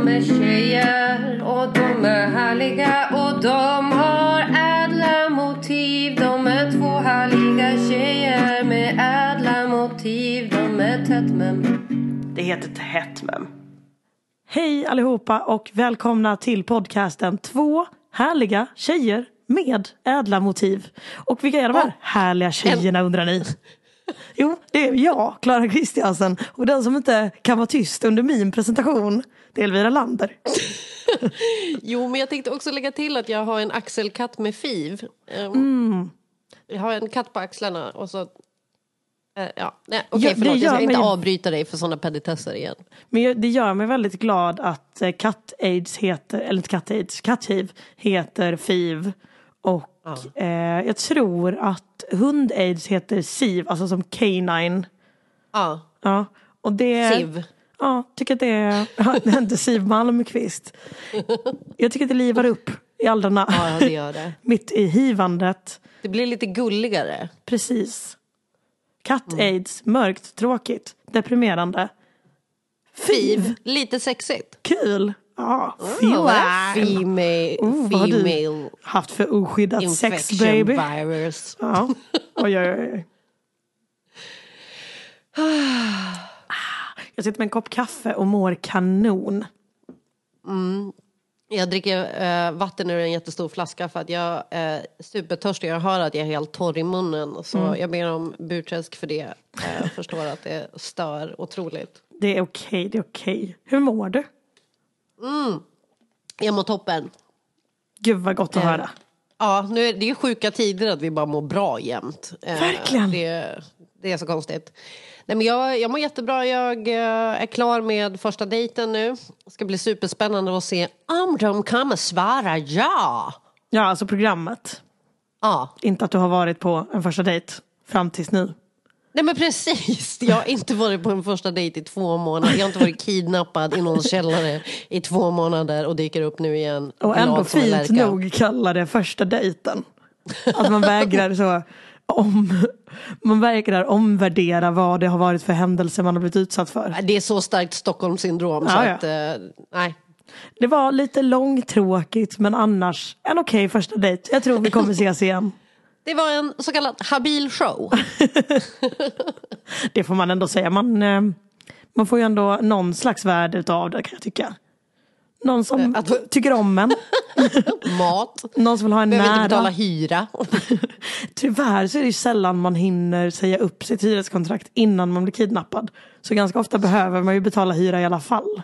De är tjejer och de är härliga och de har ädla motiv De är två härliga tjejer med ädla motiv De är tätt Det heter Tätt mem. Hej allihopa och välkomna till podcasten Två härliga tjejer med ädla motiv. Och vilka är de här härliga tjejerna undrar ni? Jo, det är jag, Klara Kristiansen. Och den som inte kan vara tyst under min presentation, det är Elvira Lander. Jo, men jag tänkte också lägga till att jag har en axelkatt med fiv. Um, Jag har en katt på axlarna och så... eh, ja, nej, okej Ja, förlåt, jag ska inte mig- avbryta dig för sådana petitesser igen. Men det gör mig väldigt glad att eh, katt-aids heter, eller inte katt-aids, katt-hiv heter FIV. Och eh, jag tror att hund-aids heter SIV, alltså som canine. Ja, Ja, och det... SIV. Ja, tycker att det är... Ja, det är inte Siw Malmkvist. Jag tycker att det livar upp i åldrarna. Ja, det gör det. Mitt i hivandet. Det blir lite gulligare. Precis. Katt-aids, mörkt, tråkigt, deprimerande. Fiv, lite sexigt. Kul! Feel female, Oh, vad har du female haft för oskyddat sex baby. virus. Ja. Oj, oj, oj. Jag sitter med en kopp kaffe och mår kanon. Jag dricker eh, vatten ur en jättestor flaska för att jag är supertörstig. Jag hör att jag är helt torr i munnen. Så Mm. jag ber om burträsk för det. Jag förstår att det stör otroligt. Det är okej, det är okej. Hur mår du? Jag mår toppen. Gud vad gott att höra. Ja, nu är det är ju sjuka tider att vi bara mår bra jämt. Eh, Verkligen. Det, det är så konstigt. Nej, men jag, jag mår jättebra. Jag eh, är klar med första dejten nu. Det ska bli superspännande att se om de kommer svara ja. Ja, alltså programmet. Ja, Inte att du har varit på en första dejt fram tills nu. Nej men precis, jag har inte varit på en första dejt i två månader. Jag har inte varit kidnappad i någon källare i två månader och dyker upp nu igen. Och ändå fint nog kalla det första dejten. Att man vägrar så om, man vägrar omvärdera vad det har varit för händelser man har blivit utsatt för. Det är så starkt Stockholmssyndrom så Ja, ja. att, eh, nej. Det var lite långtråkigt men annars en okej första dejt. Jag tror vi kommer ses igen. Det var en så kallad habil show. Det får man ändå säga. Man, eh, man får ju ändå någon slags värde utav det kan jag tycka. Någon som Eh, att- tycker om en. Mat. Någon som vill ha en Behöver inte betala nära. hyra. Tyvärr så är det ju sällan man hinner säga upp sitt hyreskontrakt innan man blir kidnappad. Så ganska ofta behöver man ju betala hyra i alla fall.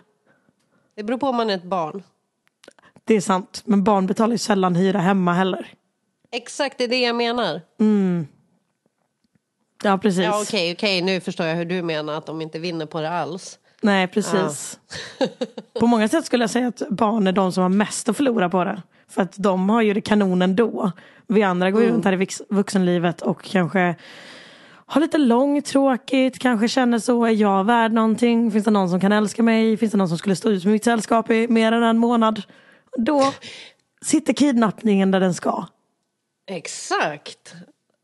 Det beror på om man är ett barn. Det är sant. Men barn betalar ju sällan hyra hemma heller. Exakt, det är det jag menar. Ja precis. Ja okej, okej, nu förstår jag hur du menar att de inte vinner på det alls. Nej precis. på många sätt skulle jag säga att barn är de som har mest att förlora på det. För att de har ju det kanon ändå. Vi andra går ju runt här i vuxenlivet och kanske har lite långtråkigt, kanske känner så, är jag värd någonting? Finns det någon som kan älska mig? Finns det någon som skulle stå ut med mitt sällskap i mer än en månad? Då sitter kidnappningen där den ska. Exakt.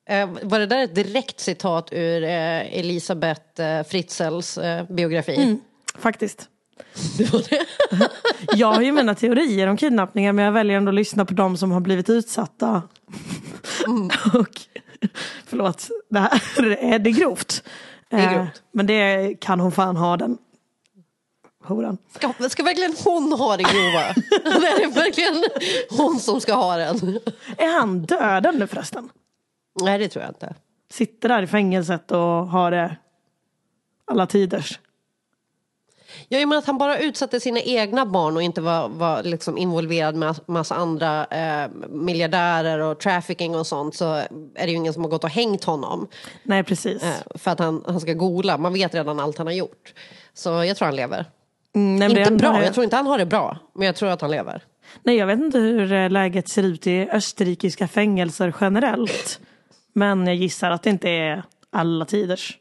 Eh, var det där ett direkt citat ur eh, Elisabeth eh, Fritzels biografi? Faktiskt. Det var det. Jag har ju mina teorier om kidnappningar men jag väljer ändå att lyssna på de som har blivit utsatta. Och, förlåt, det här är, det är grovt. är Eh, grovt. Men det kan hon fan ha den. Horan. Ska, ska verkligen hon ha det grova? är det verkligen hon som ska ha den? Är han död nu förresten? Nej, det tror jag inte. Sitter där i fängelset och har det alla tiders. Jag menar att han bara utsatte sina egna barn och inte var, var liksom involverad med massa andra eh, miljardärer och trafficking och sånt så är det ju ingen som har gått och hängt honom. Nej, precis. Eh, för att han, han ska gola. Man vet redan allt han har gjort. Så jag tror han lever. Mm, nej, inte bra, jag tror inte han har det bra. Men jag tror att han lever. Nej, jag vet inte hur eh, läget ser ut i österrikiska fängelser generellt. Men jag gissar att det inte är alla tiders.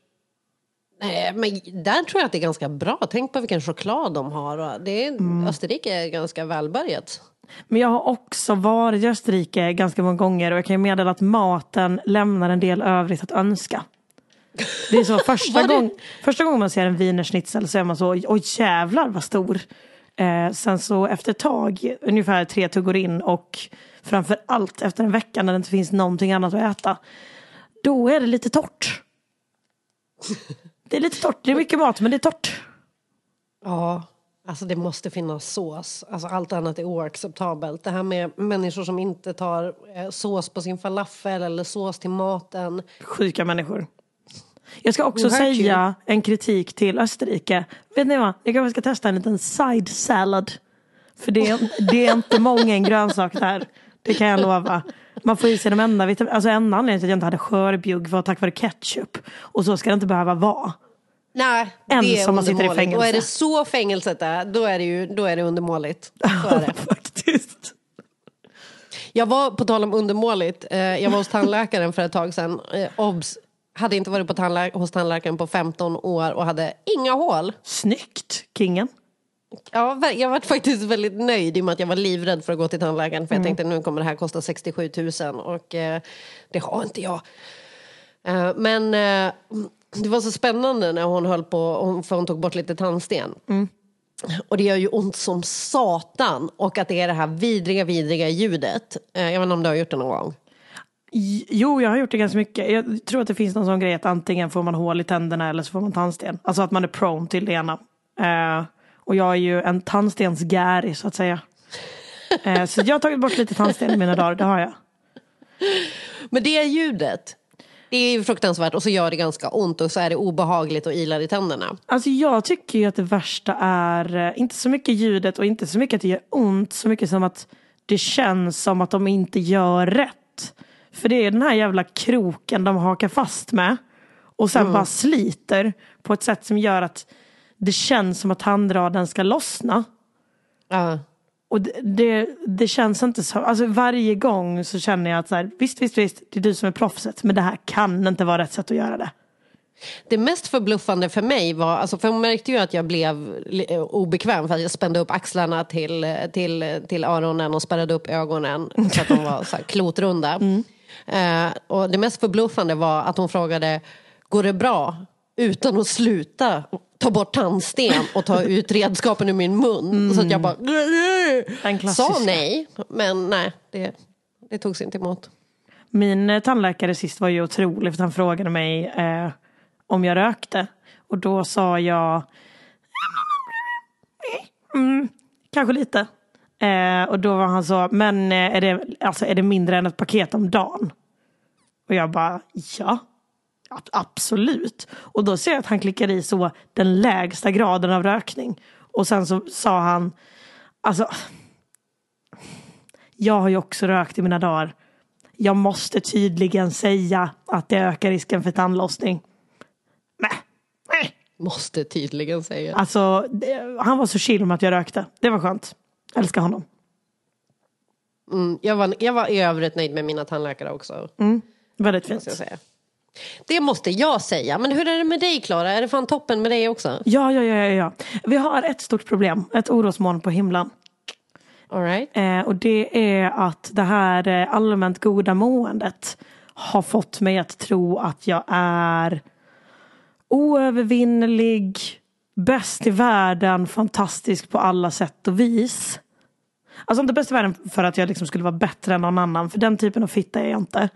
Nej, men där tror jag att det är ganska bra. Tänk på vilken choklad de har. Det är, Österrike är ganska välbärgat. Men jag har också varit i Österrike ganska många gånger och jag kan ju meddela att maten lämnar en del övrigt att önska. Det är så första, gång, första gången man ser en wienerschnitzel så är man så, oj jävlar vad stor. Eh, sen så efter ett tag, ungefär tre tuggor in och framför allt efter en vecka när det inte finns någonting annat att äta. Då är det lite torrt. Det är lite torrt, det är mycket mat men det är torrt. Ja, alltså det måste finnas sås. Alltså allt annat är oacceptabelt. Det här med människor som inte tar eh, sås på sin falafel eller sås till maten. Sjuka människor. Jag ska också you. säga en kritik till Österrike. Vet ni vad? Jag kanske ska testa en liten side salad. För det är, det är inte många en grönsak där. Det kan jag lova. Man får i sig de enda vitamin... Alltså en anledning till att jag inte hade skörbjugg var tack vare ketchup. Och så ska det inte behöva vara. Nej, En det är som man sitter i fängelse. Och är det så fängelset är, då är det ju då är det undermåligt. Så är det. Faktiskt. Jag var, på tal om undermåligt, eh, jag var hos tandläkaren för ett tag sedan. Eh, obs! Hade inte varit på tandlä- hos tandläkaren på 15 år och hade inga hål. Snyggt, kingen. Ja, jag var faktiskt väldigt nöjd i och med att jag var livrädd för att gå till tandläkaren. För jag tänkte nu kommer det här kosta 67 000 och eh, det har inte jag. Eh, men eh, det var så spännande när hon höll på, för hon tog bort lite tandsten. Och det gör ju ont som satan och att det är det här vidriga, vidriga ljudet. Eh, jag vet inte om du har gjort det någon gång? Jo, jag har gjort det ganska mycket. Jag tror att det finns någon sån grej att antingen får man hål i tänderna eller så får man tandsten. Alltså att man är prone till det ena. Eh, och jag är ju en tandstensgäri så att säga. Eh, så jag har tagit bort lite tandsten i mina dagar, det har jag. Men det ljudet, det är ju fruktansvärt och så gör det ganska ont och så är det obehagligt och ilar i tänderna. Alltså jag tycker ju att det värsta är eh, inte så mycket ljudet och inte så mycket att det gör ont, så mycket som att det känns som att de inte gör rätt. För det är den här jävla kroken de hakar fast med och sen bara sliter på ett sätt som gör att det känns som att tandraden ska lossna. Ja. Och det, det, det känns inte så, alltså varje gång så känner jag att så här, visst, visst, visst, det är du som är proffset, men det här kan inte vara rätt sätt att göra det. Det mest förbluffande för mig var, alltså för jag märkte ju att jag blev obekväm för att jag spände upp axlarna till, till, till öronen och spärrade upp ögonen så att de var så här klotrunda. Eh, och det mest förbluffande var att hon frågade, går det bra? Utan att sluta ta bort tandsten och ta ut redskapen ur min mun. Så att jag bara Den klassiska. sa nej, men nej, det, det togs inte emot. Min eh, tandläkare sist var ju otrolig för han frågade mig eh, om jag rökte. Och då sa jag mm, kanske lite. Eh, och då var han så, men eh, är det, alltså, är det mindre än ett paket om dagen? Och jag bara, ja. ab- Absolut. Och då ser jag att han klickar i så den lägsta graden av rökning. Och sen så sa han, alltså. Jag har ju också rökt i mina dagar. Jag måste tydligen säga att det ökar risken för tandlossning. Nej, nej. Måste tydligen säga. Alltså, det, han var så chill med att jag rökte. Det var skönt. Älskar honom. Mm, jag, var, jag var i övrigt nöjd med mina tandläkare också. Väldigt fint. jag säga. Det måste jag säga. Men hur är det med dig Klara? Är det fan toppen med dig också? Ja, ja, ja, ja, ja. Vi har ett stort problem. Ett orosmoln på himlen. All right. Eh, och det är att det här eh, allmänt goda måendet har fått mig att tro att jag är oövervinnelig, bäst i världen, fantastisk på alla sätt och vis. Alltså inte bäst i världen för att jag liksom skulle vara bättre än någon annan, för den typen av fitta är jag inte.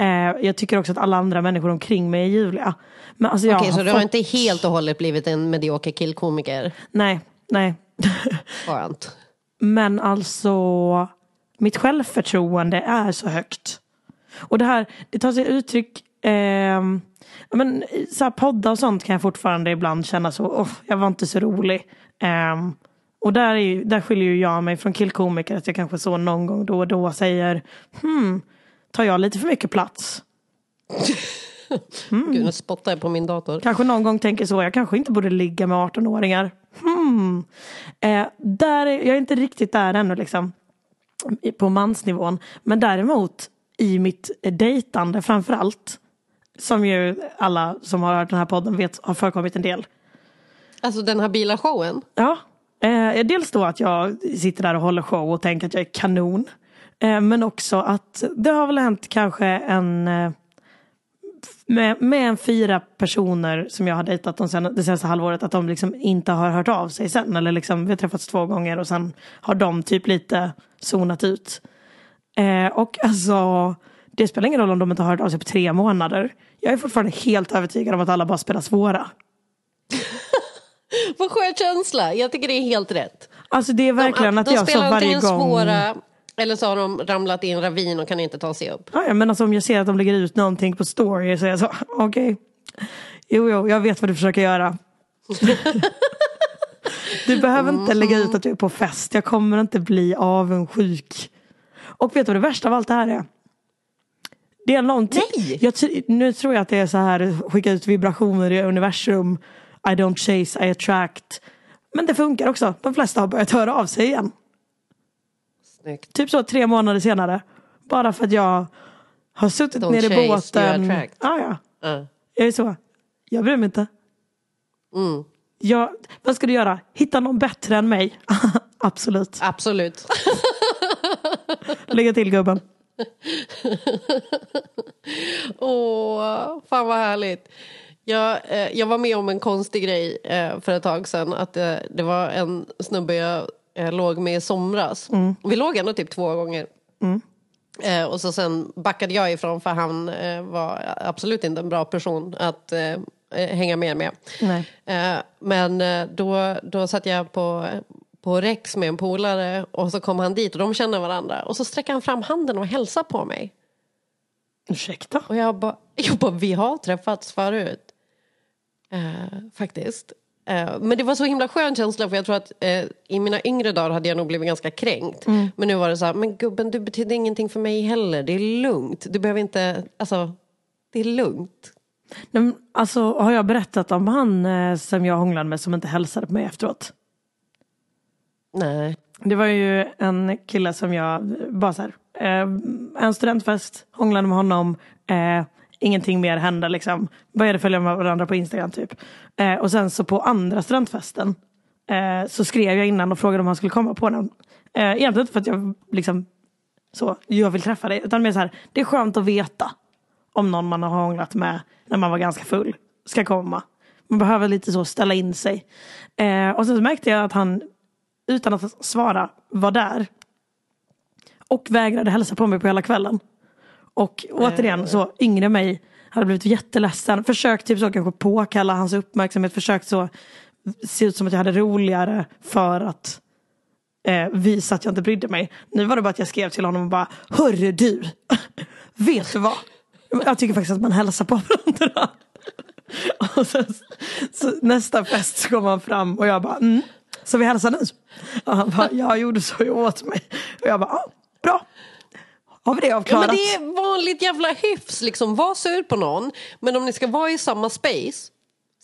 Eh, jag tycker också att alla andra människor omkring mig är ljuvliga. Men alltså Okej, så har du har fått- inte helt och hållet blivit en medioker killkomiker? Nej, nej. Skönt. Men alltså, mitt självförtroende är så högt. Och det här, det tar sig uttryck, ja, men, så här poddar och sånt kan jag fortfarande ibland känna så, oh, jag var inte så rolig. Ehm, och där, är, ju- där skiljer ju jag mig från killkomiker, att jag kanske så någon gång då och då säger, hmm, tar jag lite för mycket plats? Gud, nu spottar jag på min dator. Kanske någon gång tänker så, jag kanske inte borde ligga med 18-åringar. Hmm. Eh, där är, jag är inte riktigt där ännu liksom. På mansnivån. Men däremot i mitt dejtande framförallt. Som ju alla som har hört den här podden vet har förekommit en del. Alltså den här bilashowen. Ja, eh, dels då att jag sitter där och håller show och tänker att jag är kanon. Eh, men också att det har väl hänt kanske en eh, med, med en fyra personer som jag har dejtat de sen, det senaste halvåret att de liksom inte har hört av sig sen. Eller liksom, vi har träffats två gånger och sen har de typ lite zonat ut. Eh, och alltså, det spelar ingen roll om de inte har hört av sig på tre månader. Jag är fortfarande helt övertygad om att alla bara spelar svåra. Vad skön känsla. Jag tycker det är helt rätt. Alltså det är verkligen de, att de jag så spelar varje gång... svåra eller så har de ramlat i en ravin och kan inte ta sig upp. Ja, ja, men alltså om jag ser att de lägger ut någonting på story så är jag så, okej. Jo, jo, jag vet vad du försöker göra. du behöver inte lägga ut att du är på fest. Jag kommer inte bli avundsjuk. Och vet du vad det värsta av allt det här är? Det är någonting. Nej! Jag, nu tror jag att det är så här, skicka ut vibrationer i universum. I don't chase, I attract. Men det funkar också. De flesta har börjat höra av sig igen. Snyggt. Typ så tre månader senare. Bara för att jag har suttit Don't nere i båten. attract. Ja. Ja. Jag är så. Jag bryr mig inte. Mm. Jag, vad ska du göra? Hitta någon bättre än mig? Absolut. Absolut. Lägga till gubben. Åh, fan vad härligt. Jag, eh, jag var med om en konstig grej eh, för ett tag sedan. Att eh, det var en snubbe jag eh, låg med i somras. Vi låg ändå typ två gånger. Eh, och så sen backade jag ifrån för han eh, var absolut inte en bra person att eh, eh, hänga med med. Eh, men då, då satt jag på, på Rex med en polare och så kom han dit och de kände varandra. Och så sträckte han fram handen och hälsade på mig. Ursäkta? Och jag bara, jag bara vi har träffats förut. Eh, faktiskt. Eh, men det var så himla skön känsla för jag tror att eh, i mina yngre dagar hade jag nog blivit ganska kränkt. Men nu var det så här, men gubben du betyder ingenting för mig heller. Det är lugnt. Du behöver inte, alltså, det är lugnt. Nej, Alltså, har jag berättat om han eh, som jag hånglade med som inte hälsade på mig efteråt? Nej. Det var ju en kille som jag bara så här, eh, en studentfest, hånglade med honom, eh, ingenting mer hände liksom. Började följa med varandra på Instagram typ. Eh, och sen så på andra studentfesten eh, så skrev jag innan och frågade om han skulle komma på den. Eh, egentligen inte för att jag liksom så, jag vill träffa dig, utan mer så här, det är skönt att veta om någon man har hånglat med när man var ganska full ska komma. Man behöver lite så ställa in sig. Eh, och sen så märkte jag att han utan att svara var där. Och vägrade hälsa på mig på hela kvällen. Och återigen så yngre mig hade blivit jätteledsen. Försökt typ så kanske påkalla hans uppmärksamhet. Försökt så se ut som att jag hade roligare för att eh, visa att jag inte brydde mig. Nu var det bara att jag skrev till honom och bara Hörru du! Vet du vad? Jag tycker faktiskt att man hälsar på varandra. Och sen, så nästa fest så kom han fram och jag bara mm, så vi hälsar nu? Och han bara, jag gjorde så jag åt mig. Och jag bara, ah, bra. Har vi det Ja, avklarat? men det är vanligt jävla hyfs liksom. Var sur på någon. Men om ni ska vara i samma space,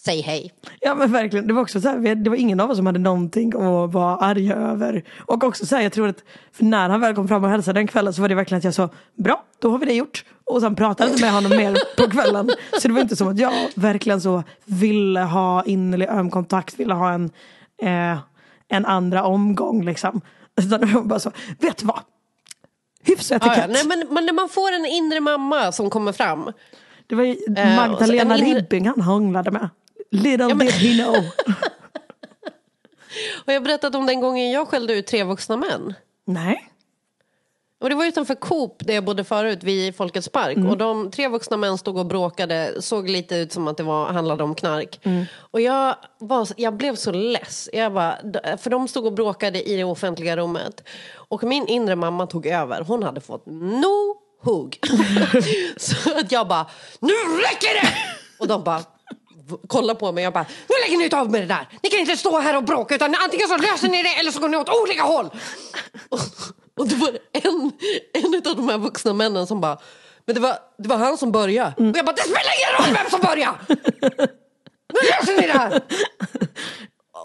säg hej. Ja men verkligen, det var också så här, det var ingen av oss som hade någonting att vara arga över. Och också så här, jag tror att för när han väl kom fram och hälsade den kvällen så var det verkligen att jag sa bra, då har vi det gjort. Och sen pratade jag inte med honom mer på kvällen. Så det var inte som att jag verkligen så ville ha innerlig öm kontakt, ville ha en, eh, en andra omgång liksom. Utan bara så, vet du vad? Hyfs och Ja, ja. etikett. Nej, men, men när man får en inre mamma som kommer fram. Det var ju Eh, Magdalena en inre- Ribbing han hånglade med. Little men- did he know. Har jag berättat om den gången jag skällde ut tre vuxna män? Nej. Och det var utanför Coop där jag bodde förut, vid Folkets park. Och de tre vuxna män stod och bråkade, såg lite ut som att det var, handlade om knark. Och jag, var, jag blev så less. Jag bara, för de stod och bråkade i det offentliga rummet. Och min inre mamma tog över. Hon hade fått no hugg. så att jag bara, nu räcker det! Och de bara, kollar på mig och jag bara, nu lägger ni av med det där! Ni kan inte stå här och bråka utan antingen så löser ni det eller så går ni åt olika håll! Och, och det var en, en av de här vuxna männen som bara, men det var, det var han som började. Och jag bara, det spelar ingen roll vem som började! Nu löser ni det här!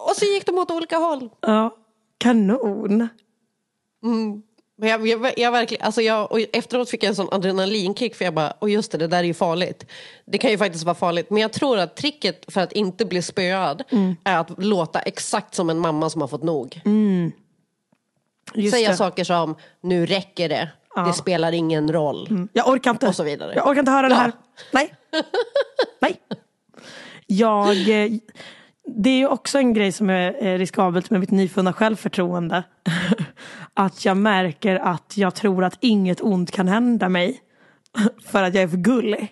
Och så gick de åt olika håll. Ja, kanon. Men jag, jag, jag verkligen, alltså jag, och efteråt fick jag en sån adrenalinkick för jag bara, och just det, det där är ju farligt. Det kan ju faktiskt vara farligt. Men jag tror att tricket för att inte bli spöad är att låta exakt som en mamma som har fått nog. Just Säga det. saker som, nu räcker det, det spelar ingen roll. Jag orkar inte. Och så vidare. Jag orkar inte höra det Ja. här. Nej. Nej. Jag, eh, det är ju också en grej som är riskabelt med mitt nyfunna självförtroende. Att jag märker att jag tror att inget ont kan hända mig. För att jag är för gullig.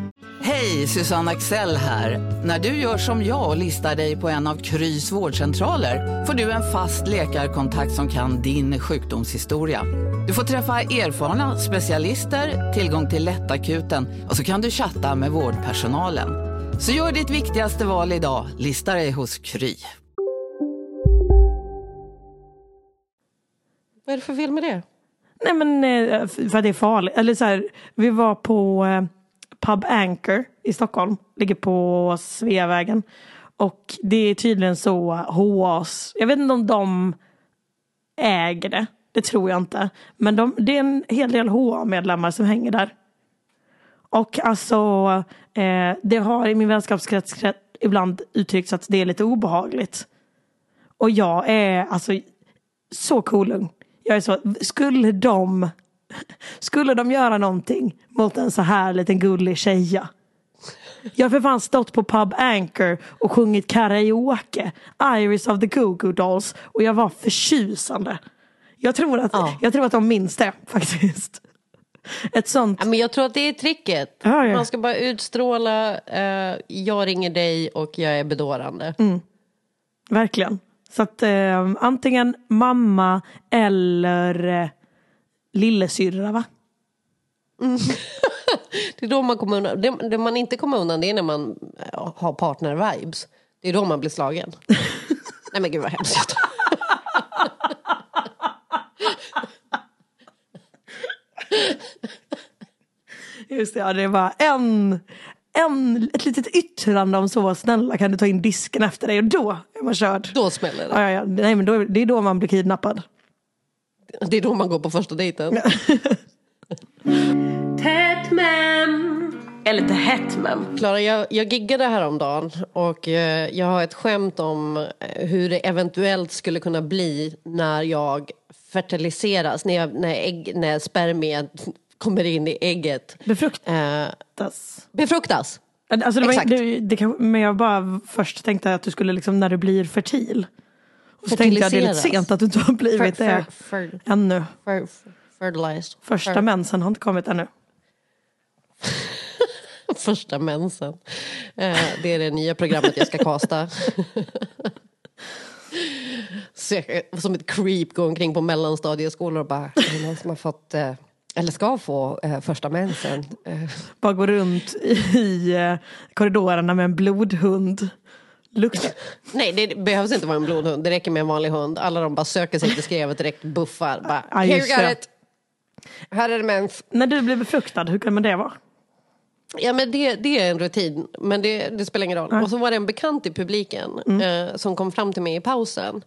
Hej, Susanne Axel här. När du gör som jag och listar dig på en av Krys vårdcentraler får du en fast läkarkontakt som kan din sjukdomshistoria. Du får träffa erfarna specialister, tillgång till lättakuten och så kan du chatta med vårdpersonalen. Så gör ditt viktigaste val idag, lista dig hos Kry. Vad är det för fel med det? Nej men eh, för att det är farligt. Eller så här, vi var på eh, Pub Anchor i Stockholm. Ligger på Sveavägen. Och det är tydligen så HAs, jag vet inte om de äger det. Det tror jag inte. Men de, det är en hel del HA-medlemmar som hänger där. Och alltså, eh, det har i min vänskapskrets krets ibland uttryckts att det är lite obehagligt. Och jag är alltså så cool. Jag är så, skulle de, skulle de göra någonting mot en så här liten gullig tjeja? Jag har för fan stått på Pub Anchor och sjungit karaoke, Iris of the Goo-Goo Dolls och jag var förtjusande. Jag tror att, Ja. jag tror att de minns det faktiskt. Ett sånt, Ja, men jag tror att det är tricket. Ja, ja. Man ska bara utstråla, eh, jag ringer dig och jag är bedårande. verkligen. Så att eh, antingen mamma eller lillasyrra va? Det är då man kommer undan. Det, det man inte kommer undan det är när man har partner-vibes. Det är då man blir slagen. Nej men gud vad hemskt. Just det, ja, det var en, en, ett litet yttrande om så snälla kan du ta in disken efter dig och då är man körd. Då smäller det. Ja, ja. Nej, men då, det är då man blir kidnappad. Det är då man går på första dejten. Tätt men. Eller lite hett men. Klara, jag, jag giggade häromdagen och eh, jag har ett skämt om eh, hur det eventuellt skulle kunna bli när jag fertiliseras, när, jag, när, ägg, när spermiet kommer in i ägget. Befruktas. Eh, befruktas. Alltså det var, Exakt. det, det men jag bara först tänkte att du skulle liksom när du blir fertil. Och så tänkte jag det är lite sent att du inte har blivit det ännu. fer- fertilized. Första Fer- mensen har inte kommit ännu. Första mensen. Eh, det är det nya programmet jag ska kasta. Jag, som ett creep går omkring på mellanstadieskolor och bara, är det någon som har fått, eh, eller ska få, eh, första mensen? Eh, Bara gå runt i eh, korridorerna med en blodhund. Luktar. nej, det behövs inte vara en blodhund, det räcker med en vanlig hund. Alla de bara söker sig till skrevet direkt, buffar. Bara, Ja, Here you got it! Här är det mens. När du blir befruktad, hur kan man det vara? Ja men det, det är en rutin, men det, det spelar ingen roll. Och så var det en bekant i publiken eh, som kom fram till mig i pausen.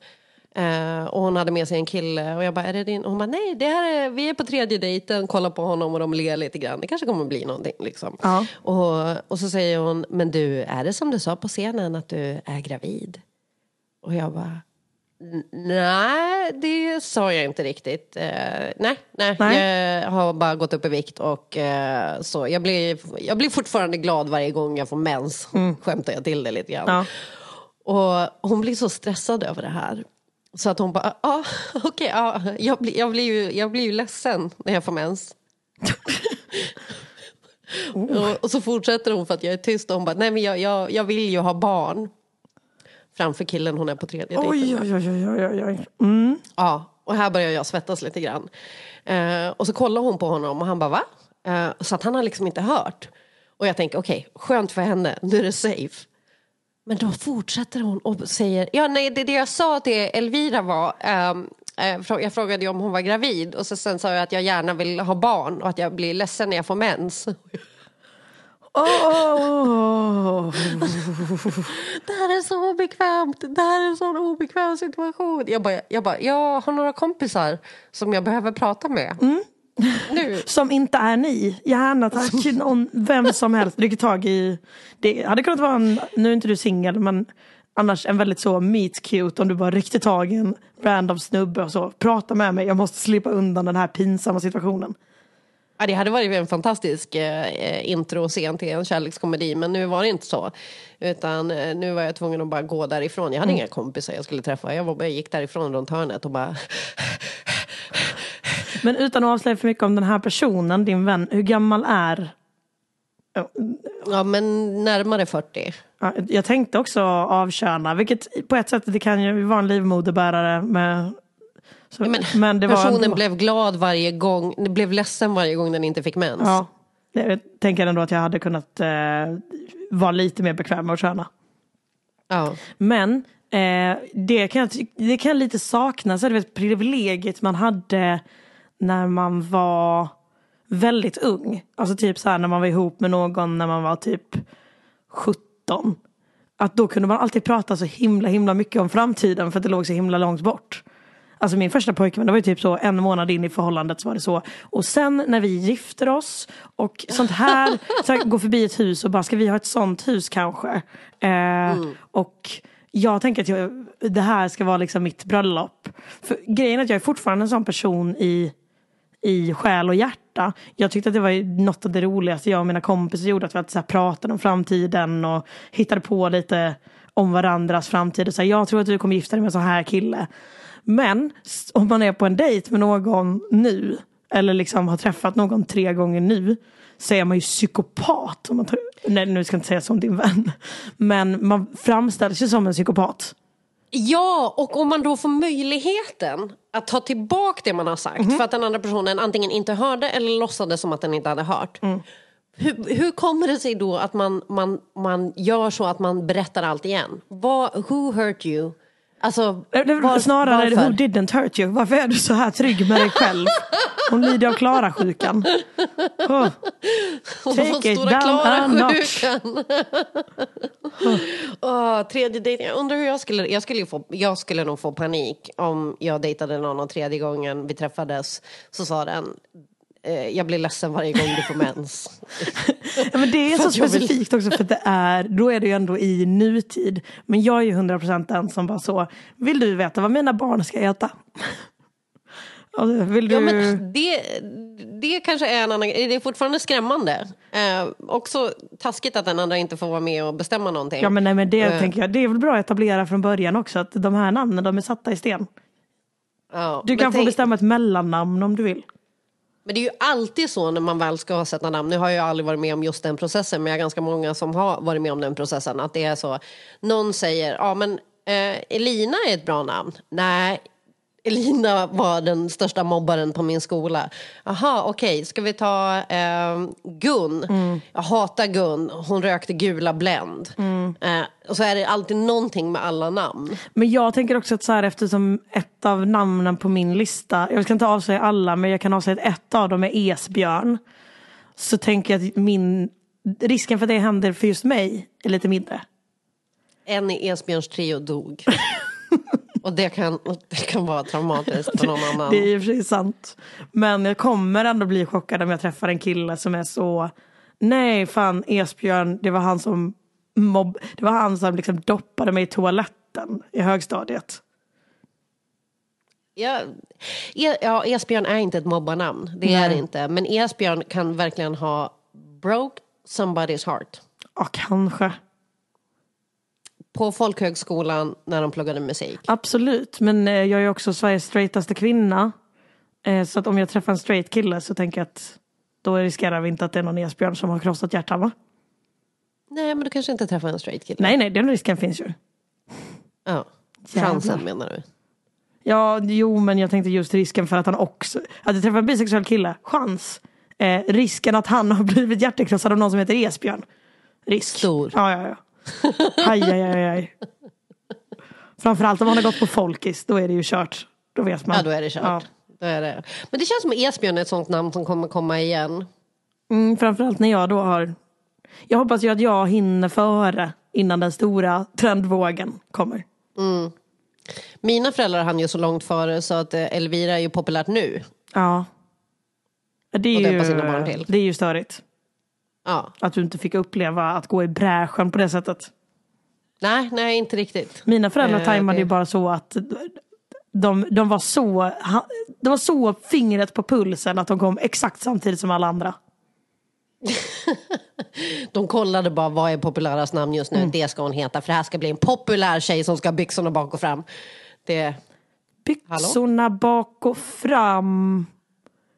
Eh, och hon hade med sig en kille och jag bara, är det din? Och hon bara, nej, det här är, vi är på tredje dejten, kollar på honom och de ler lite grann. Det kanske kommer bli någonting liksom. Ja. Och, och så säger hon, men du, är det som du sa på scenen att du är gravid? Och jag bara, "N- nej, det sa jag inte riktigt. Eh, nej, nej, Nej. jag har bara gått upp i vikt och eh, så. Jag blir, jag blir fortfarande glad varje gång jag får mens, skämtar jag till det lite grann. Ja. Och hon blir så stressad över det här. Så att hon bara, ah, okej, ja, jag, blir, jag, blir ju, jag blir ju ledsen när jag får mens. och, och så fortsätter hon för att jag är tyst och hon bara, nej men jag, jag, jag vill ju ha barn. Framför killen hon är på tredje Oj, oj, oj, oj, oj, oj. Mm. Ja, och här börjar jag svettas lite grann. Eh, och så kollar hon på honom och han bara va? Eh, så att han har liksom inte hört. Och jag tänker okej, skönt för henne, nu är det safe. Men då fortsätter hon och säger, ja nej det, det jag sa till Elvira var, frå- jag frågade ju om hon var gravid och så sen sa jag att jag gärna vill ha barn och att jag blir ledsen när jag får mens. Åh. Det här är så obekvämt, det här är en sån obekväm situation. Jag bara, jag bara, jag har några kompisar som jag behöver prata med. Nu. Som inte är ni. Gärna tack. Någon, vem som helst. Rycker tag i. Det hade kunnat vara en, nu är inte du singel men annars en väldigt så meet cute om du bara ryckte tag i en random snubbe och så. Prata med mig, jag måste slippa undan den här pinsamma situationen. Ja, det hade varit en fantastisk eh, introscen till en kärlekskomedi men nu var det inte så. Utan eh, nu var jag tvungen att bara gå därifrån. Jag hade inga kompisar jag skulle träffa. Jag, var, jag gick därifrån runt hörnet och bara... Men utan att avslöja för mycket om den här personen, din vän, hur gammal är Ja men närmare 40. Ja, Jag tänkte också avköna, vilket på ett sätt det kan ju vara en livmoderbärare med så, Men, men det var personen ändå- blev glad varje gång, blev ledsen varje gång den inte fick mens. Ja, jag tänker ändå att jag hade kunnat eh, vara lite mer bekväm med att köna. Ja. Men eh, det, kan jag, det kan jag lite sakna, så du vet, privilegiet man hade när man var väldigt ung. Alltså typ så här när man var ihop med någon när man var typ 17. Att då kunde man alltid prata så himla himla mycket om framtiden för att det låg så himla långt bort. Alltså min första pojkvän, det var ju typ så en månad in i förhållandet så var det så. Och sen när vi gifter oss och sånt här, så här går förbi ett hus och bara ska vi ha ett sånt hus kanske? Eh, Och jag tänker att jag, det här ska vara liksom mitt bröllop. För grejen är att jag är fortfarande en sån person i i själ och hjärta. Jag tyckte att det var något av det roligaste jag och mina kompisar gjorde. Att vi alltid så här pratade om framtiden och hittade på lite om varandras framtid. Så här, jag tror att du kommer gifta dig med en sån här kille. Men om man är på en dejt med någon nu eller liksom har träffat någon tre gånger nu så är man ju psykopat. Om man tar, nej, nu ska jag inte säga som din vän. Men man framställs ju som en psykopat. Ja, och om man då får möjligheten att ta tillbaka det man har sagt Mhm. för att den andra personen antingen inte hörde eller låtsades som att den inte hade hört. Mm. Hur, hur kommer det sig då att man, man, man gör så att man berättar allt igen? Vad, who hurt you? Alltså, Det är var- Snarare varför? who didn't hurt you. Varför är du så här trygg med dig själv? Hon lider av Klara-sjukan. Oh. Take it down a notch. Åh, tredje dejten. Jag undrar hur jag skulle... Jag skulle, få, jag skulle nog få panik om jag dejtade någon och tredje gången vi träffades så sa den eh, jag blir ledsen varje gång du får mens. Ja, men det är så vill- specifikt också för att det är, då är det ju ändå i nutid. Men jag är ju 100% den som bara så, vill du veta vad mina barn ska äta? Alltså, vill du... Ja, men det, det kanske är en annan. Det är fortfarande skrämmande. Eh, också taskigt att den andra inte får vara med och bestämma någonting. Ja men nej men det Eh. tänker jag, det är väl bra att etablera från början också att de här namnen de är satta i sten. Ja, Du kan få tänk- bestämma ett mellannamn om du vill. Men det är ju alltid så när man väl ska sätta namn. Nu har jag aldrig varit med om just den processen, men jag har ganska många som har varit med om den processen. Att det är så, någon säger, ja men eh, Elina är ett bra namn. Nej, Elina var den största mobbaren på min skola. Aha, okej, ska vi ta eh, Gun? Jag hatar Gun, hon rökte gula Blend. Eh, och så är det alltid någonting med alla namn. Men jag tänker också att så här eftersom ett av namnen på min lista, jag ska inte avslöja alla men jag kan avslöja att ett av dem är Esbjörn. Så tänker jag att min, risken för att det händer för just mig är lite mindre. En i Esbjörns trio dog. Och det kan, det kan vara traumatiskt för någon annan. Det är i och för sig sant. Men jag kommer ändå bli chockad om jag träffar en kille som är så Nej fan Esbjörn, det var han som mobb... Det var han som liksom doppade mig i toaletten i högstadiet. Ja, E- ja, Esbjörn är inte ett mobbarnamn. Det är det inte. Men Esbjörn kan verkligen ha broke somebody's heart. Ja, kanske. På folkhögskolan när de pluggade musik. Absolut, men eh, jag är också Sveriges straightaste kvinna. Eh, Så att om jag träffar en straight kille så tänker jag att då riskerar vi inte att det är någon Esbjörn som har krossat hjärtan va? Nej, men du kanske inte träffar en straight kille. Nej, nej, den risken finns ju. Ja. Chansen menar du? Ja, jo, men jag tänkte just risken för att han också... Att jag träffar en bisexuell kille, chans. Eh, risken att han har blivit hjärtekrossad av någon som heter Esbjörn. Risk. Stor. Ja, ja, ja. Aj, aj, aj, aj. Framförallt om han har gått på folkis, då är det ju kört. Då vet man. Ja, då är det kört. Ja. Då är det. Men det känns som Esbjörn är ett sånt namn som kommer komma igen. Mm, framförallt när jag då har... Jag hoppas ju att jag hinner före innan den stora trendvågen kommer. Mina föräldrar hann ju så långt före så att eh, Elvira är ju populärt nu. Ja. Det är, ju, det är ju störigt. Ja. Att du inte fick uppleva att gå i bräschen på det sättet. Nej, nej, inte riktigt. Mina föräldrar Eh, tajmade det- ju bara så att de, de, var så, de var så fingret på pulsen att de kom exakt samtidigt som alla andra. De kollade bara vad är populärast namn just nu. Mm. Det ska hon heta för det här ska bli en populär tjej som ska ha byxorna bak och fram. Det... Byxorna bak och fram.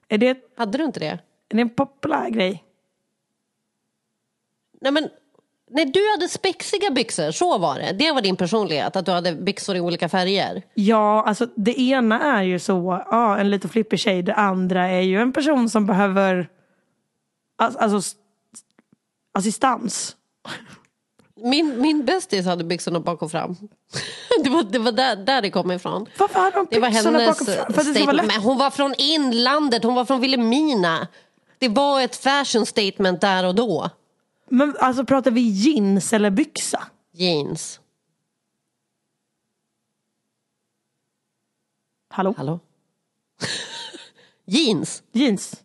Är det, Hade du inte det? är det en populär grej? Nej men, när du hade spexiga byxor, så var det. Det var din personlighet, att du hade byxor i olika färger. Ja, alltså det ena är ju så, ja, en lite flippig tjej. Det andra är ju en person som behöver alltså, assistans. Min, min bästis hade byxorna bak och fram. Det var, det var där, där det kom ifrån. Varför hade de Det var byxorna hennes bak och fram? För det ska vara statement. lätt. Men hon var från inlandet, hon var från Vilhelmina. Det var ett fashion statement där och då. Men alltså pratar vi jeans eller byxa? Jeans. Hallå? Hallå? Jeans. Jeans.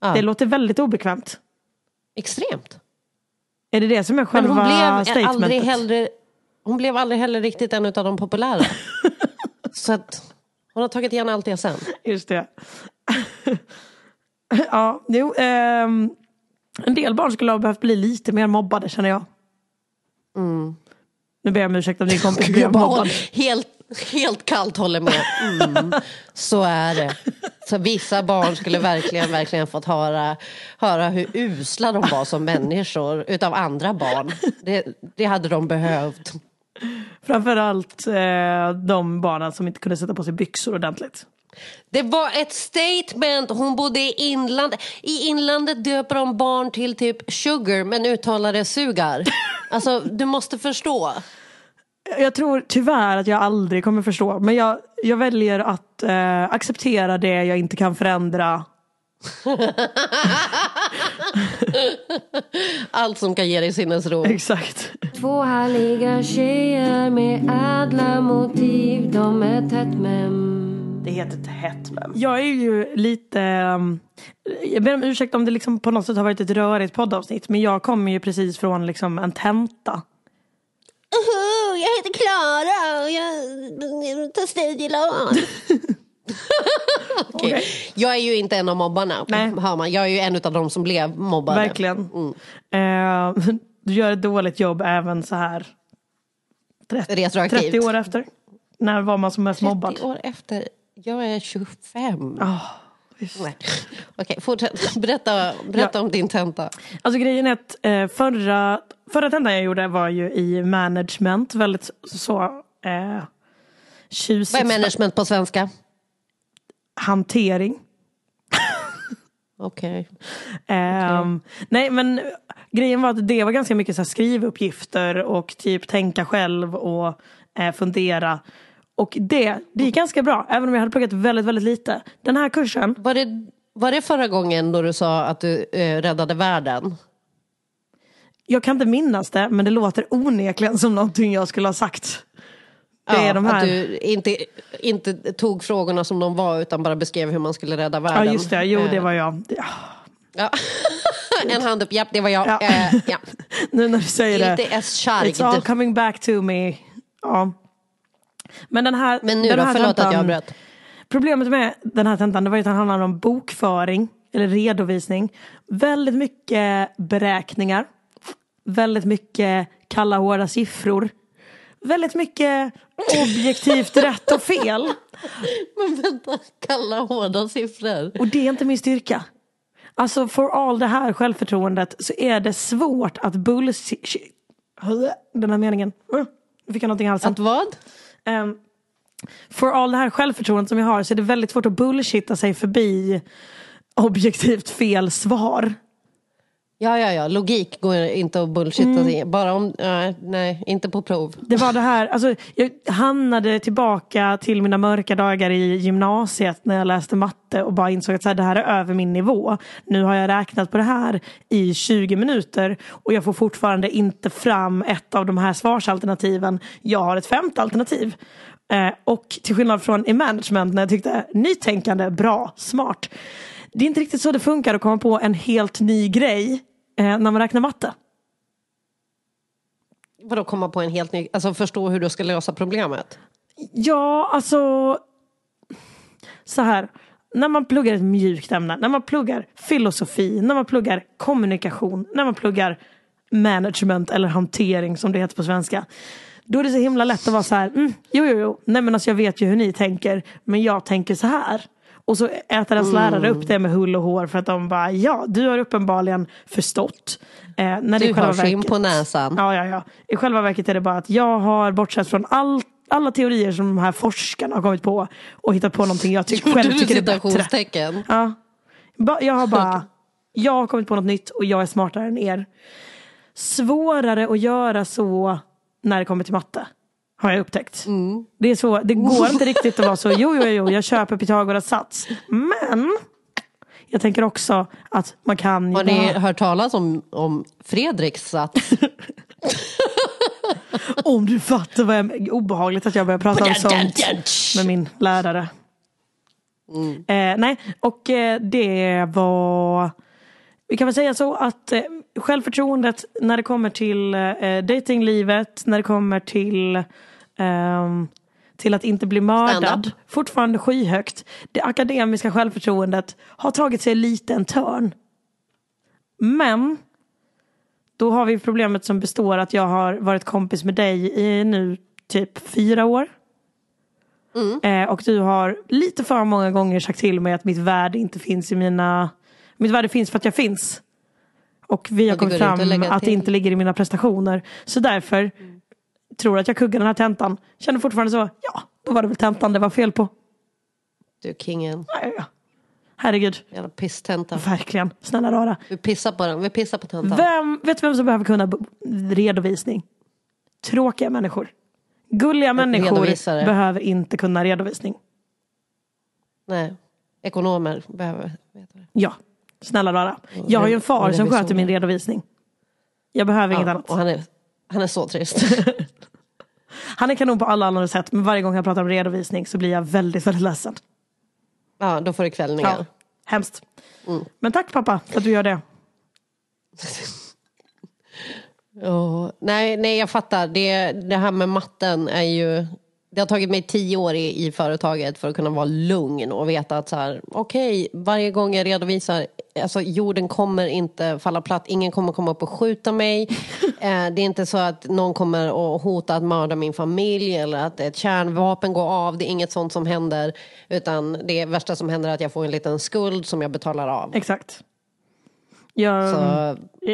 Ja. Det låter väldigt obekvämt. Extremt. Är det det som är Men själva hon blev, statementet? aldrig heller, hon blev aldrig heller riktigt en av de populära. Så att hon har tagit igen allt det sen. Just det. ja, jo. ehm, en del barn skulle ha behövt bli lite mer mobbade känner jag. Nu ber jag om ursäkt om din kompis blev mobbad. helt, helt kallt håller med. Mm, så är det. Så vissa barn skulle verkligen, verkligen fått höra, höra hur usla de var som människor utav andra barn. Det, det hade de behövt. Framförallt eh, de barnen som inte kunde sätta på sig byxor ordentligt. Det var ett statement. Hon bodde i inlandet. I inlandet döper de barn till typ sugar men uttalar det sugar. Alltså, du måste förstå. Jag tror tyvärr att jag aldrig kommer förstå. Men jag, jag väljer att eh, acceptera det jag inte kan förändra. Allt som kan ge dig sinnesro. Exakt. Två härliga tjejer med ädla motiv De är tätt mem Det heter tätt mem. Jag är ju lite... um, Jag ber om ursäkt om det liksom på något sätt har varit ett rörigt poddavsnitt. Men jag kommer ju precis från liksom en tenta. Jag heter Klara och jag tar studielån. Okej. Jag är ju inte en av mobbarna, Nej. hör man. Jag är ju en av de som blev mobbade. Verkligen. Eh, du gör ett dåligt jobb även så här 30, Retroaktivt. 30 år efter. När var man som mest 30 mobbad? år efter. Jag är 25. Ah, visst. Nej. Okej, fortsätt. Berätta, berätta om din tenta. Alltså grejen är att eh, förra, förra tentan jag gjorde var ju i management. Väldigt så eh, tjusigt. Vad är management på svenska? Hantering. Okej. Ehm, Nej men grejen var att det var ganska mycket så här skrivuppgifter och typ tänka själv och eh, fundera. Och det, det gick ganska bra, även om jag hade pluggat väldigt, väldigt lite. Den här kursen, Var, det, var det förra gången då du sa att du eh, räddade världen? jag kan inte minnas det, men det låter onekligen som någonting jag skulle ha sagt. Det är Ja, de här. Att du inte, inte tog frågorna som de var utan bara beskrev hur man skulle rädda världen. Ja just det, jo det Eh, var jag. Ja. Ja. en hand upp, japp det var jag. Ja. Eh, ja. Nu när du säger det. Lite S-kärgd. It's all coming back to me. Ja. Men den här, Men nu den då, här förlåt att jag tentan- avbröt. Problemet med den här tentan det var ju att den handlade om bokföring eller redovisning. Väldigt mycket beräkningar. Väldigt mycket kalla hårda siffror. Väldigt mycket objektivt rätt och fel. Men vänta, kalla hårda siffror. Och det är inte min styrka. Alltså for all det här självförtroendet så är det svårt att bullshit. Den här meningen. Nu fick jag någonting i halsen. Att vad? Um, för all det här självförtroendet som jag har så är det väldigt svårt att bullshitta sig förbi objektivt fel svar. Ja, ja, ja, logik går inte att bullshitta Mm. Bara om, nej, nej, inte på prov. Det var det här, alltså, jag hamnade tillbaka till mina mörka dagar i gymnasiet när jag läste matte och bara insåg att så här, det här är över min nivå. Nu har jag räknat på det här i 20 minuter och jag får fortfarande inte fram ett av de här svarsalternativen. Jag har ett femte alternativ. Eh, och till skillnad från i management när jag tyckte nytänkande, bra, smart. Det är inte riktigt så det funkar att komma på en helt ny grej eh, när man räknar matte. Vadå komma på en helt ny, alltså förstå hur du ska lösa problemet? Ja, alltså. Så här. När man pluggar ett mjukt ämne, när man pluggar filosofi, när man pluggar kommunikation, när man pluggar management eller hantering som det heter på svenska. Då är det så himla lätt att vara så här, mm, jo, jo, jo, nej men alltså jag vet ju hur ni tänker, men jag tänker så här. Och så äter ens lärare upp det med hull och hår för att de bara, ja, du har uppenbarligen förstått. Eh, när det Du själva har skinn på näsan. Ja, ja, ja. I själva verket är det bara att jag har bortsett från all, alla teorier som de här forskarna har kommit på och hittat på någonting jag ty- själv tycker är bättre. Ja. Ba- Jag har bara, jag har kommit på något nytt och jag är smartare än er. Svårare att göra så när det kommer till matte. Har jag upptäckt. Mm. Det, är så, det går inte riktigt att vara så, jo, jo, jo, jag köper Pythagoras sats. Men jag tänker också att man kan Har ni bara- hört talas om, om Fredriks sats? Om du fattar vad jag Obehagligt att jag börjar prata om sånt med min lärare. Eh, nej, och eh, det var... Vi kan väl säga så att eh, självförtroendet när det kommer till eh, datinglivet, när det kommer till ehm, till att inte bli mördad, fortfarande skyhögt. Det akademiska självförtroendet har tagit sig lite en törn. Men då har vi problemet som består att jag har varit kompis med dig i nu typ fyra år. Eh, och du har lite för många gånger sagt till mig att mitt värde inte finns i mina... Mitt värde finns för att jag finns. Och vi har kommit fram att att det inte ligger i mina prestationer. Så därför tror att jag kuggar den här tentan. Känner fortfarande så, ja, då var det väl tentan det var fel på. Du kingen. Ja, ja. Herregud, Jävla pisstenta. verkligen. Snälla rara. Vi pissar på den. Vi pissar på tentan. Vem, vet du vem som behöver kunna redovisning? Tråkiga människor. Gulliga människor redovisare. behöver inte kunna redovisning. Nej. Ekonomer behöver veta det. Ja, snälla rara. Jag har ju en far som sköter min redovisning. Jag behöver inget annat. och han är, han är så trist. Han är kanon på alla andra sätt men varje gång han pratar om redovisning så blir jag väldigt, väldigt ledsen. ja, då får du kvällningar. Ja, hemskt. Mm. Men tack pappa för att du gör det. Ja, nej, nej, jag fattar. Det, det här med matten är ju... Det har tagit mig tio år i, i företaget för att kunna vara lugn och veta att så här, okej, varje gång jag redovisar, alltså jorden kommer inte falla platt, ingen kommer komma upp och skjuta mig. eh, det är inte så att någon kommer att hota att mörda min familj eller att ett kärnvapen går av, det är inget sånt som händer. Utan det värsta som händer är att jag får en liten skuld som jag betalar av. Exakt. Jag, Så,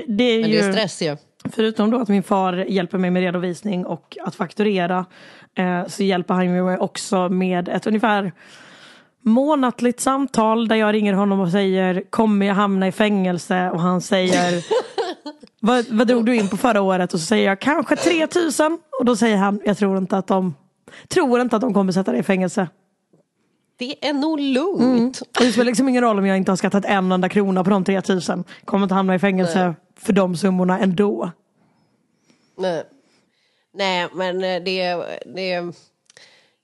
det är men ju... det är stress ju. Förutom då att min far hjälper mig med redovisning och att fakturera eh, så hjälper han mig också med ett ungefär månatligt samtal där jag ringer honom och säger kommer jag hamna i fängelse? Och han säger vad, vad drog du in på förra året? Och så säger jag kanske 3000 och då säger han jag tror inte att de tror inte att de kommer sätta dig i fängelse. Det är nog lugnt. Mm. Det spelar liksom ingen roll om jag inte har skattat en enda krona på de 3000. Kommer inte hamna i fängelse Nej. för de summorna ändå. Nej. Nej, men eh, det, det,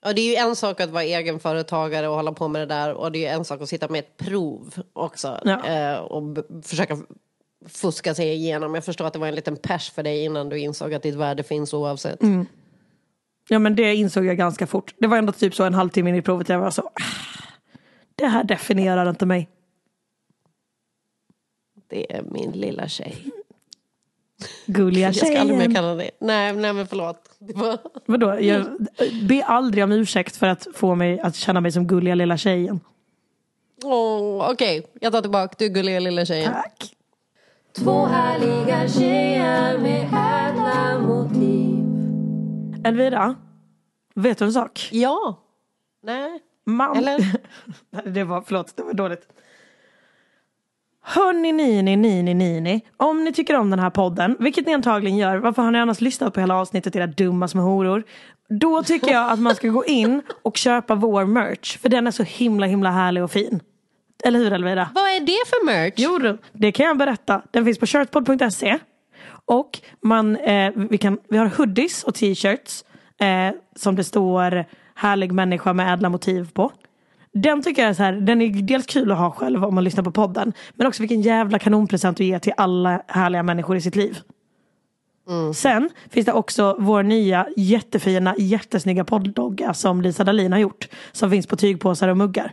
Och det är ju en sak att vara egenföretagare och hålla på med det där och det är ju en sak att sitta med ett prov också Ja. eh, och försöka fuska sig igenom. Jag förstår att det var en liten pers för dig innan du insåg att ditt värde finns oavsett. Mm. Ja men det insåg jag ganska fort. Det var ändå typ så en halvtimme in i provet jag var så. "Ah, Det här definierar inte mig. Det är min lilla tjej. Gulliga Jag ska aldrig mer tjejen. kalla det. Nej, nej men förlåt. Det var... Vadå? Jag be aldrig om ursäkt för att få mig att känna mig som gulliga lilla tjejen. Åh, Okej, jag tar tillbaka. Du är gulliga lilla tjejen. Tack. Två härliga tjejer med ädla motiv. Elvira, vet du en sak? Ja. Nej. Man... Eller? Nej, det var, förlåt, det var dåligt. Hörni, nini, nini, nini. Om ni tycker om den här podden, vilket ni antagligen gör, varför har ni annars lyssnat på hela avsnittet era dumma små horor? Då tycker jag att man ska gå in och köpa vår merch, för den är så himla himla härlig och fin. Eller hur Elvira? Vad är det för merch? Jo, det kan jag berätta. Den finns på shirtpod.se. Och man, eh, vi, kan, vi har hoodies och t-shirts eh, som det står härlig människa med ädla motiv på. Den tycker jag är så här, den är dels kul att ha själv om man lyssnar på podden. Men också vilken jävla kanonpresent du ger till alla härliga människor i sitt liv. Sen finns det också vår nya jättefina, jättesnygga poddlogga som Lisa Dahlin har gjort. Som finns på tygpåsar och muggar.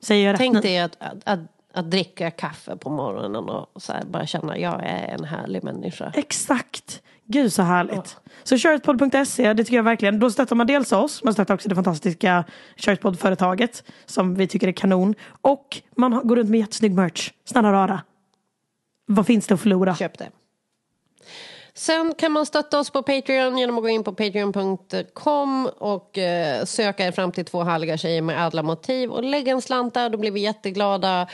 Säger jag rätt Tänk dig att, att, att, att dricka kaffe på morgonen och så bara känna jag är en härlig människa. Exakt. Gud så härligt. Så shirtpod.se, det tycker jag verkligen. Då stöttar man dels oss, man stöttar också det fantastiska Shirtpod-företaget som vi tycker är kanon. Och man går runt med jättesnygg merch. Snälla rara. Vad finns det att förlora? Köp det. Sen kan man stötta oss på Patreon genom att gå in på patreon.com och eh, söka er fram till två härliga tjejer med ädla motiv och lägga en slant där, då blir vi jätteglada.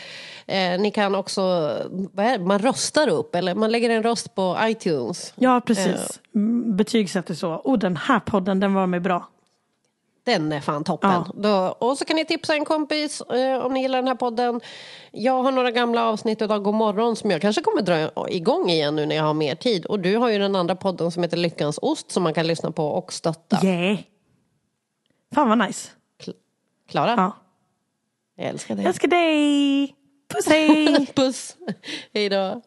Eh, ni kan också, vad är det? man röstar upp eller man lägger en röst på iTunes. Ja, precis. Mm, Betygsätter så. Och den här podden, den var mig bra. Den är fan toppen. Ja. Då, och så kan ni tipsa en kompis eh, om ni gillar den här podden. Jag har några gamla avsnitt av God morgon som jag kanske kommer dra igång igen nu när jag har mer tid. Och du har ju den andra podden som heter Lyckans ost som man kan lyssna på och stötta. Yeah. Fan vad nice. Klara? Ja. Jag älskar dig. Jag älskar dig. Puss hej. Puss. Hej då.